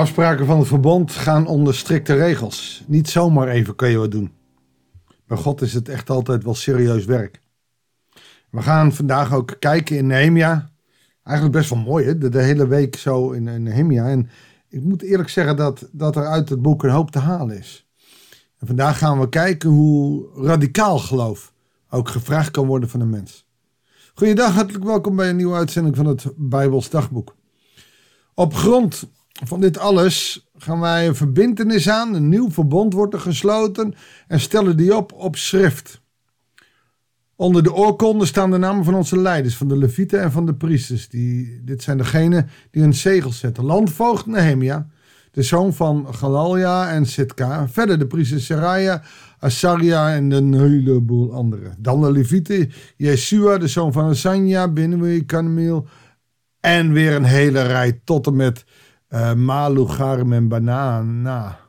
afspraken van het verbond gaan onder strikte regels. Niet zomaar even kun je wat doen. Bij God is het echt altijd wel serieus werk. We gaan vandaag ook kijken in Nehemia. Eigenlijk best wel mooi, hè? De, hele week zo in, Nehemia. En ik moet eerlijk zeggen dat, dat er uit het boek een hoop te halen is. En vandaag gaan we kijken hoe radicaal geloof ook gevraagd kan worden van een mens. Goeiedag, hartelijk welkom bij een nieuwe uitzending van het Bijbels Dagboek. Op grond van dit alles gaan wij een verbintenis aan, een nieuw verbond wordt er gesloten en stellen die op op schrift. Onder de oorkonde staan de namen van onze leiders, van de levieten en van de priesters. Die, dit zijn degenen die hun zegels zetten. Landvoogd Nehemia, de zoon van Galalja en Sitka. Verder de priesters Seraya, Asaria en een heleboel anderen. Dan de levieten, Yeshua, de zoon van Asanja, Binnenwe, Kanemiel. En weer een hele rij tot en met uh, Malu, Garem en Banana.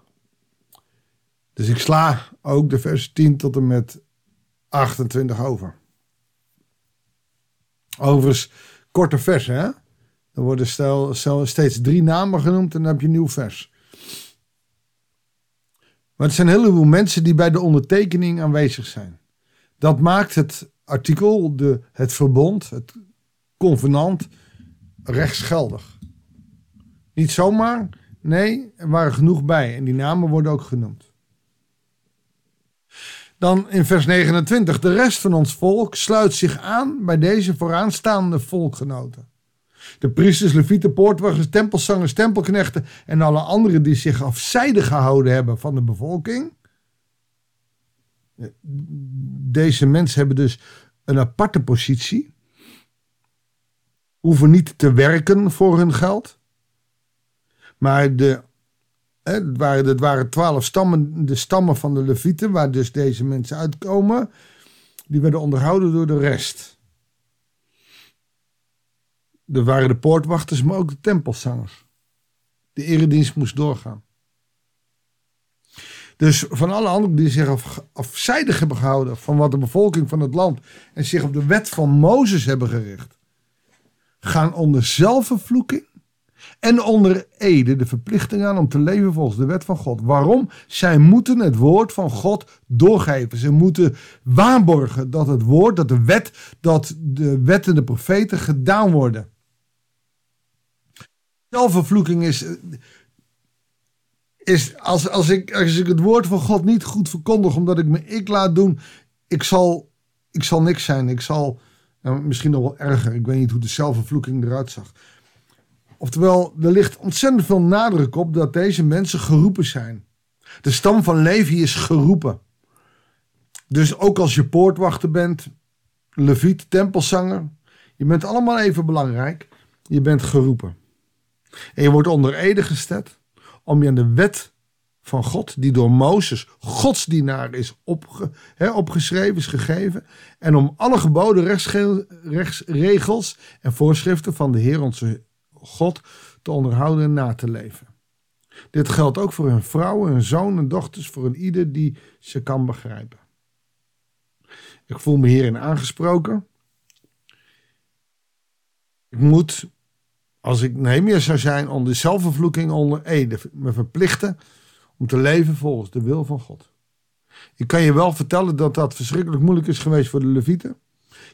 Dus ik sla ook de vers 10 tot en met 28 over. Overigens, korte vers, hè? Er worden stel, steeds drie namen genoemd en dan heb je een nieuw vers. Maar het zijn een heleboel mensen die bij de ondertekening aanwezig zijn. Dat maakt het artikel, de, het verbond, het convenant, rechtsgeldig. Niet zomaar, nee, er waren genoeg bij en die namen worden ook genoemd. Dan in vers 29, de rest van ons volk sluit zich aan bij deze vooraanstaande volkgenoten. De priesters, levieten, poortwachters, tempelzangers, tempelknechten en alle anderen die zich afzijdig gehouden hebben van de bevolking. Deze mensen hebben dus een aparte positie. Hoeven niet te werken voor hun geld. Maar de, het, waren, het waren twaalf stammen, de stammen van de levieten, waar dus deze mensen uitkomen. Die werden onderhouden door de rest. Er waren de poortwachters, maar ook de tempelzangers. De eredienst moest doorgaan. Dus van alle anderen die zich af, afzijdig hebben gehouden van wat de bevolking van het land en zich op de wet van Mozes hebben gericht, gaan onder zelfvervloeking en onder ede de verplichting aan om te leven volgens de wet van God. Waarom? Zij moeten het woord van God doorgeven. Ze moeten waarborgen dat het woord, dat de wet, dat de wetten, de profeten gedaan worden. Zelfvervloeking is, is als, als, ik, als ik het woord van God niet goed verkondig, omdat ik me ik laat doen, ik zal, ik zal niks zijn. Ik zal, nou, misschien nog wel erger, ik weet niet hoe de zelfvervloeking eruit zag. Oftewel, er ligt ontzettend veel nadruk op dat deze mensen geroepen zijn. De stam van Levi is geroepen. Dus ook als je poortwachter bent, leviet, tempelzanger, je bent allemaal even belangrijk. Je bent geroepen. En je wordt onder ede gesteld om je aan de wet van God, die door Mozes, godsdienaar, is opge, opgeschreven, is gegeven. En om alle geboden, rechtsregels en voorschriften van de Heer onze God te onderhouden en na te leven. Dit geldt ook voor hun vrouwen, hun zoon en dochters, voor een ieder die ze kan begrijpen. Ik voel me hierin aangesproken. Ik moet, als ik Nehemia zou zijn, onder zelfvervloeking onder Ede me verplichten om te leven volgens de wil van God. Ik kan je wel vertellen dat dat verschrikkelijk moeilijk is geweest voor de Levieten.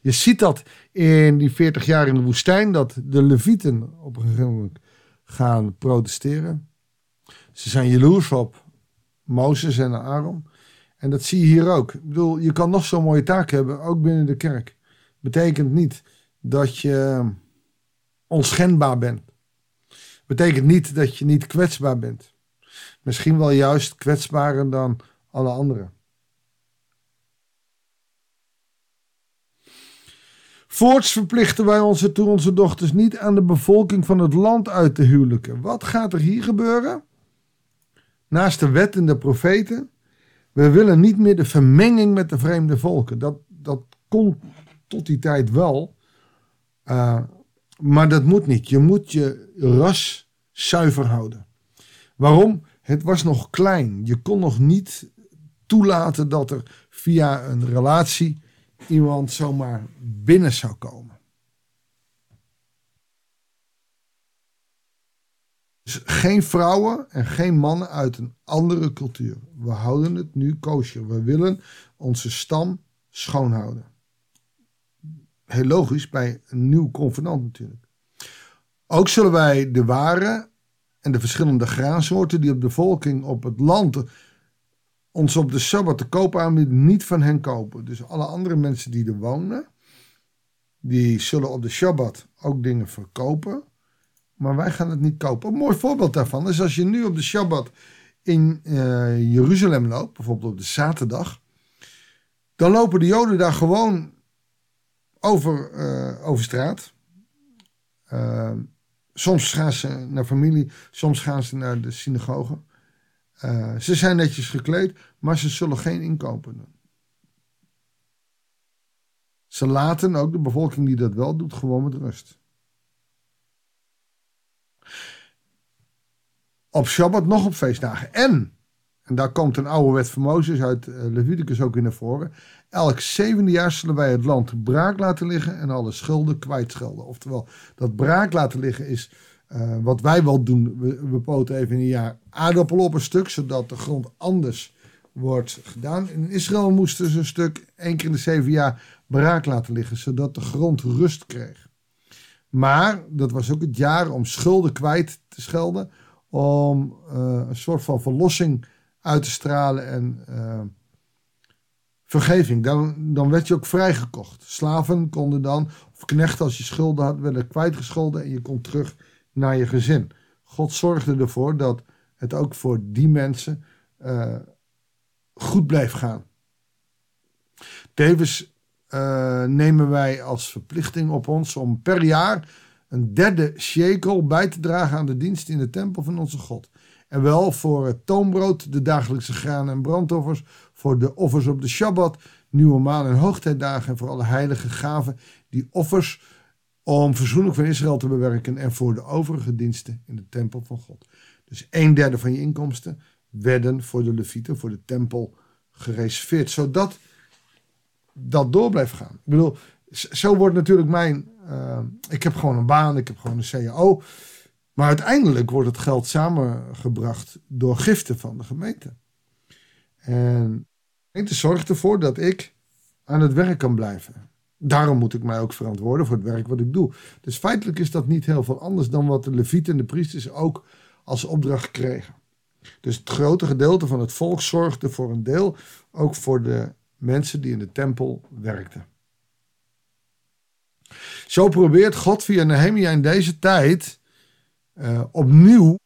Je ziet dat in die 40 jaar in de woestijn, dat de Levieten op een gegeven moment gaan protesteren. Ze zijn jaloers op Mozes en Aaron. En dat zie je hier ook. Ik bedoel, je kan nog zo'n mooie taak hebben, ook binnen de kerk. Betekent niet dat je onschendbaar bent. Betekent niet dat je niet kwetsbaar bent. Misschien wel juist kwetsbaarder dan alle anderen. Voorts verplichten wij onze toe onze dochters niet aan de bevolking van het land uit te huwelijken. Wat gaat er hier gebeuren? Naast de wet en de profeten. We willen niet meer de vermenging met de vreemde volken. Dat, dat kon tot die tijd wel. Uh, maar dat moet niet. Je moet je ras zuiver houden. Waarom? Het was nog klein. Je kon nog niet toelaten dat er via een relatie iemand zomaar binnen zou komen. Dus geen vrouwen en geen mannen uit een andere cultuur. We houden het nu kosher. We willen onze stam schoonhouden. Heel logisch bij een nieuw convenant natuurlijk. Ook zullen wij de ware en de verschillende graansoorten die op de bevolking op het land ons op de Sabbat te koop aanbieden, niet van hen kopen. Dus alle andere mensen die er wonen, die zullen op de Shabbat ook dingen verkopen. Maar wij gaan het niet kopen. Een mooi voorbeeld daarvan is als je nu op de Shabbat in uh, Jeruzalem loopt, bijvoorbeeld op de zaterdag. Dan lopen de Joden daar gewoon over, uh, over straat. Uh, soms gaan ze naar familie, soms gaan ze naar de synagoge. Ze zijn netjes gekleed, maar ze zullen geen inkopen doen. Ze laten ook de bevolking die dat wel doet gewoon met rust. Op Shabbat nog op feestdagen. En, en daar komt een oude wet van Mozes uit eh, Leviticus ook in naar voren. Elk zevende jaar zullen wij het land braak laten liggen en alle schulden kwijtschelden. Oftewel, dat braak laten liggen is uh, wat wij wel doen. We, we poten even in een jaar aardappel op een stuk, zodat de grond anders wordt gedaan. In Israël moesten ze een stuk één keer in de zeven jaar braak laten liggen, zodat de grond rust kreeg. Maar dat was ook het jaar om schulden kwijt te schelden, om uh, een soort van verlossing uit te stralen en uh, vergeving. Dan, dan werd je ook vrijgekocht. Slaven konden dan, of knechten als je schulden had, werden kwijtgescholden en je kon terug naar je gezin. God zorgde ervoor dat het ook voor die mensen uh, goed bleef gaan. Tevens uh, nemen wij als verplichting op ons om per jaar een derde shekel bij te dragen aan de dienst in de tempel van onze God. En wel voor het toonbrood, de dagelijkse granen en brandoffers, voor de offers op de Shabbat, nieuwe maan en hoogtijdagen en voor alle heilige gaven, die offers om verzoening van Israël te bewerken en voor de overige diensten in de tempel van God. Dus een derde van je inkomsten werden voor de levieten, voor de tempel gereserveerd, zodat dat door blijft gaan. Ik bedoel, zo wordt natuurlijk mijn. Uh, ik heb gewoon een baan, ik heb gewoon een CAO. Maar uiteindelijk wordt het geld samengebracht door giften van de gemeente. En de gemeente zorgt ervoor dat ik aan het werk kan blijven. Daarom moet ik mij ook verantwoorden voor het werk wat ik doe. Dus feitelijk is dat niet heel veel anders dan wat de levieten en de priesters ook als opdracht kregen. Dus het grote gedeelte van het volk zorgde voor een deel ook voor de mensen die in de tempel werkten. Zo probeert God via Nehemia in deze tijd uh, opnieuw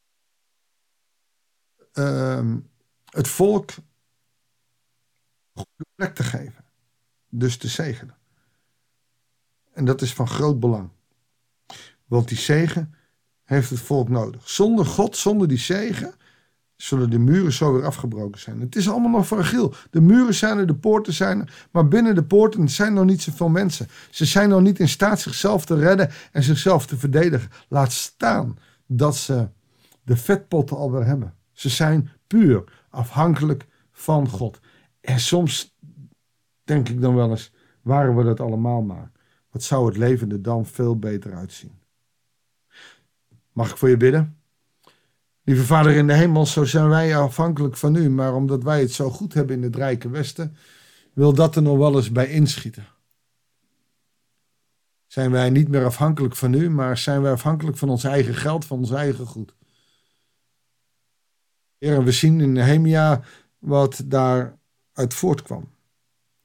uh, het volk een goede plek te geven. Dus te zegenen. En dat is van groot belang. Want die zegen heeft het volk nodig. Zonder God, zonder die zegen, zullen de muren zo weer afgebroken zijn. Het is allemaal nog fragiel. De muren zijn er, de poorten zijn er, maar binnen de poorten zijn nog niet zoveel mensen. Ze zijn nog niet in staat zichzelf te redden en zichzelf te verdedigen. Laat staan dat ze de vetpotten alweer hebben. Ze zijn puur afhankelijk van God. En soms denk ik dan wel eens, waren we dat allemaal maar. Wat zou het leven er dan veel beter uitzien? Mag ik voor je bidden? Lieve Vader in de hemel, zo zijn wij afhankelijk van u, maar omdat wij het zo goed hebben in het rijke Westen, wil dat er nog wel eens bij inschieten. Zijn wij niet meer afhankelijk van u, maar zijn wij afhankelijk van ons eigen geld, van ons eigen goed. Heer, we zien in Nehemia wat daaruit voortkwam.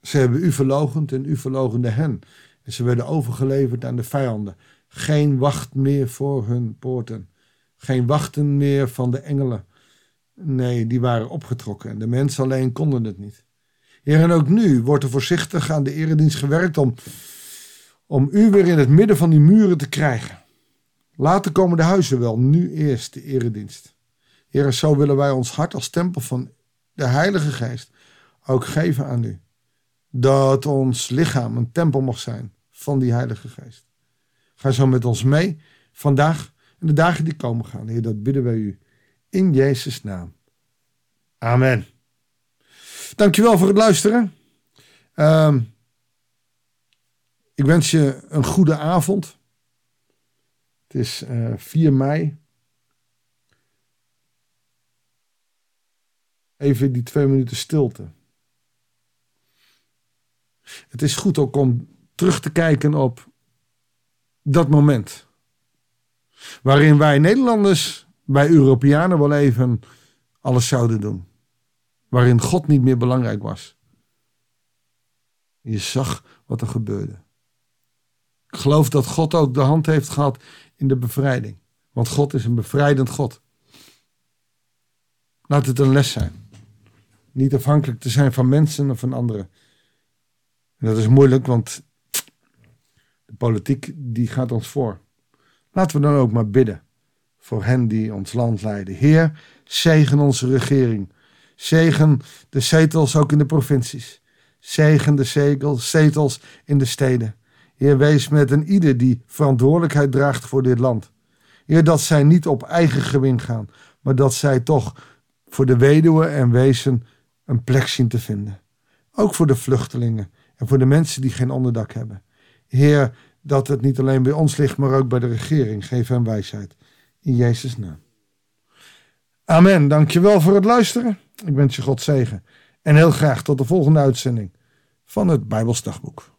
Ze hebben u verlogend en u verlogende hen. En ze werden overgeleverd aan de vijanden. Geen wacht meer voor hun poorten. Geen wachten meer van de engelen. Nee, die waren opgetrokken en de mensen alleen konden het niet. Heer, en ook nu wordt er voorzichtig aan de eredienst gewerkt om, om u weer in het midden van die muren te krijgen. Later komen de huizen wel, nu eerst de eredienst. Heer, zo willen wij ons hart als tempel van de Heilige Geest ook geven aan u. Dat ons lichaam een tempel mag zijn van die Heilige Geest. Ga zo met ons mee vandaag en de dagen die komen gaan. Heer, dat bidden wij u in Jezus' naam. Amen. Dankjewel voor het luisteren. Ehm, ik wens je een goede avond. Het is eh, 4 mei. Even die twee minuten stilte. Het is goed ook om terug te kijken op dat moment. Waarin wij Nederlanders, wij Europeanen wel even alles zouden doen. Waarin God niet meer belangrijk was. Je zag wat er gebeurde. Ik geloof dat God ook de hand heeft gehad in de bevrijding. Want God is een bevrijdend God. Laat het een les zijn. Niet afhankelijk te zijn van mensen of van anderen. En dat is moeilijk, want de politiek die gaat ons voor. Laten we dan ook maar bidden voor hen die ons land leiden. Heer, zegen onze regering. Zegen de zetels ook in de provincies. Zegen de zetels, in de steden. Heer, wees met een ieder die verantwoordelijkheid draagt voor dit land. Heer, dat zij niet op eigen gewin gaan, maar dat zij toch voor de weduwe en wezen een plek zien te vinden. Ook voor de vluchtelingen en voor de mensen die geen onderdak hebben. Heer, dat het niet alleen bij ons ligt, maar ook bij de regering. Geef hen wijsheid. In Jezus' naam. Amen. Dankjewel voor het luisteren. Ik wens je God zegen. En heel graag tot de volgende uitzending van het Bijbelsdagboek.